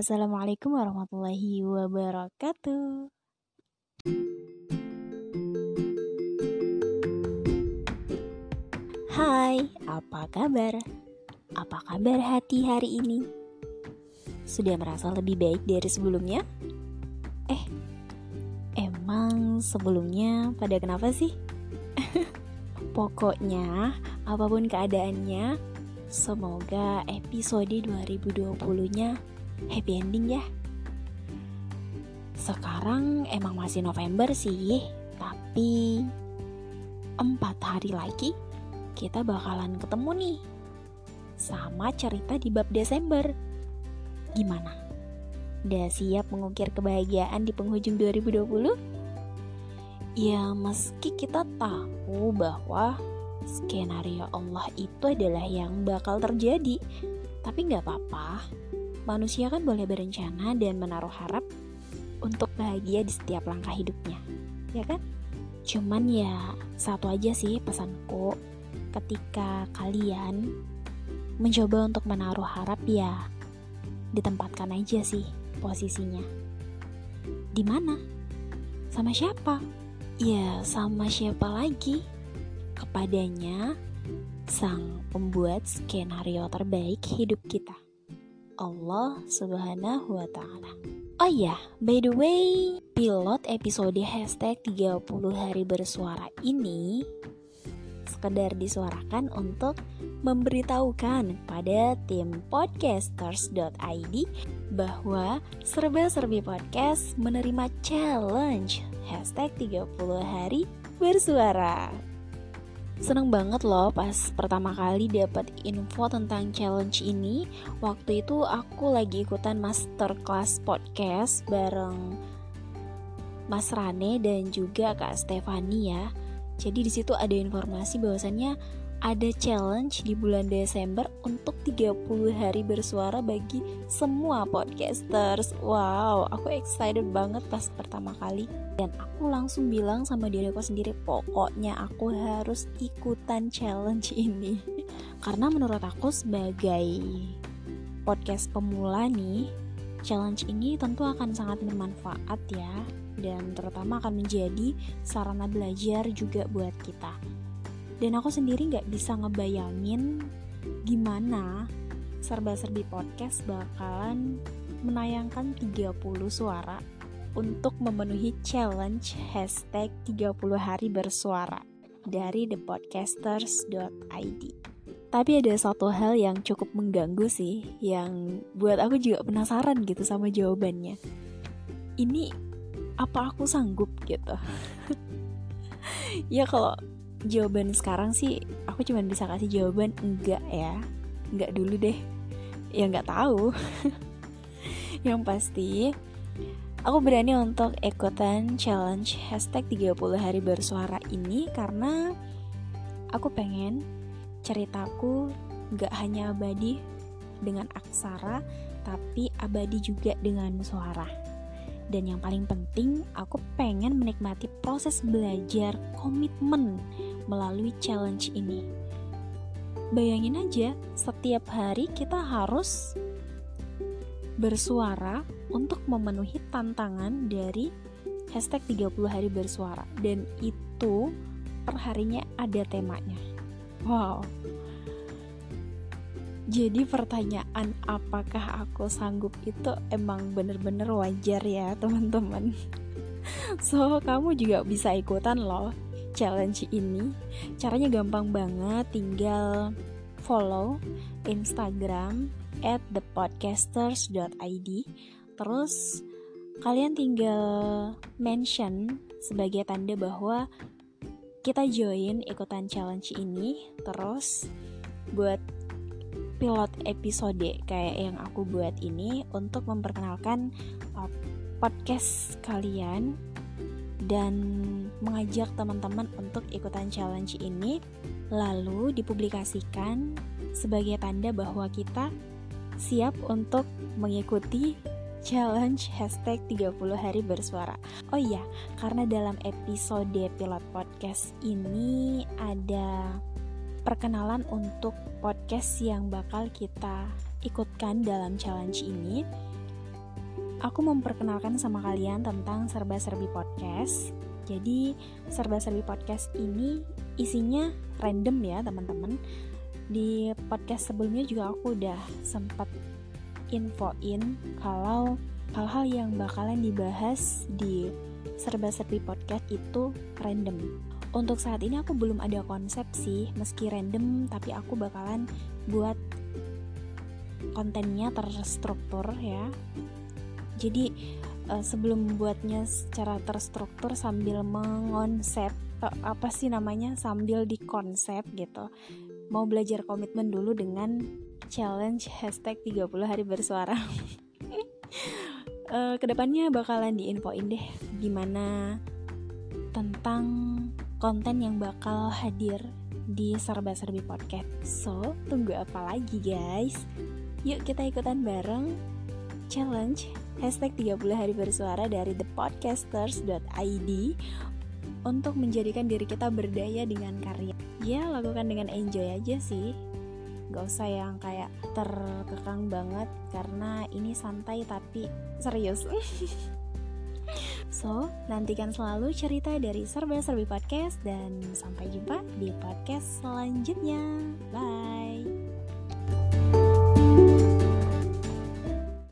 Assalamualaikum warahmatullahi wabarakatuh. Hai, apa kabar? Apa kabar hati hari ini? Sudah merasa lebih baik dari sebelumnya? Eh, emang sebelumnya pada kenapa sih? Pokoknya, apa pun keadaannya, semoga episode 2020-nya happy ending ya. Sekarang emang masih November sih, tapi empat hari lagi kita bakalan ketemu nih sama cerita di bab Desember. Gimana? Udah siap mengukir kebahagiaan di penghujung 2020? Ya meski kita tahu bahwa skenario Allah itu adalah yang bakal terjadi, tapi nggak apa-apa manusia kan boleh berencana dan menaruh harap untuk bahagia di setiap langkah hidupnya, ya kan? Cuman ya satu aja sih pesanku, ketika kalian mencoba untuk menaruh harap ya ditempatkan aja sih posisinya. Di mana? Sama siapa? Ya sama siapa lagi? Kepadanya sang pembuat skenario terbaik hidup kita. Allah Subhanahu wa Ta'ala. Oh iya, by the way, pilot episode hashtag 30 hari bersuara ini sekedar disuarakan untuk memberitahukan pada tim podcasters.id bahwa serba-serbi podcast menerima challenge hashtag 30 hari bersuara. Seneng banget loh pas pertama kali dapat info tentang challenge ini. Waktu itu aku lagi ikutan masterclass podcast bareng Mas Rane dan juga Kak Stefani ya. Jadi di situ ada informasi bahwasannya ada challenge di bulan Desember untuk 30 hari bersuara bagi semua podcasters. Wow, aku excited banget pas pertama kali. Dan aku langsung bilang sama diriku sendiri, pokoknya aku harus ikutan challenge ini. Karena menurut aku sebagai podcast pemula nih, challenge ini tentu akan sangat bermanfaat ya. Dan terutama akan menjadi sarana belajar juga buat kita dan aku sendiri nggak bisa ngebayangin gimana serba-serbi podcast bakalan menayangkan 30 suara untuk memenuhi challenge hashtag 30 hari bersuara dari thepodcasters.id tapi ada satu hal yang cukup mengganggu sih yang buat aku juga penasaran gitu sama jawabannya. Ini apa aku sanggup gitu? Ya kalau jawaban sekarang sih aku cuma bisa kasih jawaban enggak ya enggak dulu deh. Ya nggak tahu. Yang pasti aku berani untuk ikutan challenge hashtag 30 hari bersuara ini karena aku pengen ceritaku nggak hanya abadi dengan aksara tapi abadi juga dengan suara. Dan yang paling penting, aku pengen menikmati proses belajar komitmen melalui challenge ini. Bayangin aja, setiap hari kita harus bersuara untuk memenuhi tantangan dari hashtag 30 hari bersuara. Dan itu perharinya ada temanya. Wow, jadi pertanyaan apakah aku sanggup itu emang bener-bener wajar ya teman-teman. So kamu juga bisa ikutan loh challenge ini. Caranya gampang banget, tinggal follow Instagram at thepodcasters.id Terus kalian tinggal mention sebagai tanda bahwa kita join ikutan challenge ini Terus buat pilot episode kayak yang aku buat ini untuk memperkenalkan uh, podcast kalian dan mengajak teman-teman untuk ikutan challenge ini lalu dipublikasikan sebagai tanda bahwa kita siap untuk mengikuti challenge hashtag 30 hari bersuara Oh iya, karena dalam episode pilot podcast ini ada perkenalan untuk podcast yang bakal kita ikutkan dalam challenge ini. Aku memperkenalkan sama kalian tentang serba-serbi podcast. Jadi, serba-serbi podcast ini isinya random ya, teman-teman. Di podcast sebelumnya juga aku udah sempat infoin kalau hal-hal yang bakalan dibahas di serba-serbi podcast itu random. Untuk saat ini aku belum ada konsep sih, meski random, tapi aku bakalan buat kontennya terstruktur ya jadi uh, sebelum membuatnya secara terstruktur sambil mengonsep uh, apa sih namanya sambil dikonsep gitu mau belajar komitmen dulu dengan challenge hashtag 30 hari bersuara uh, ke depannya bakalan diinfoin deh gimana tentang konten yang bakal hadir di serba-serbi podcast. So, tunggu apa lagi guys? Yuk kita ikutan bareng challenge hashtag 30 hari bersuara dari thepodcasters.id untuk menjadikan diri kita berdaya dengan karya. Ya, lakukan dengan enjoy aja sih. Gak usah yang kayak terkekang banget karena ini santai tapi serius. so, nantikan selalu cerita dari Serba-Serbi Podcast dan sampai jumpa di podcast selanjutnya. Bye.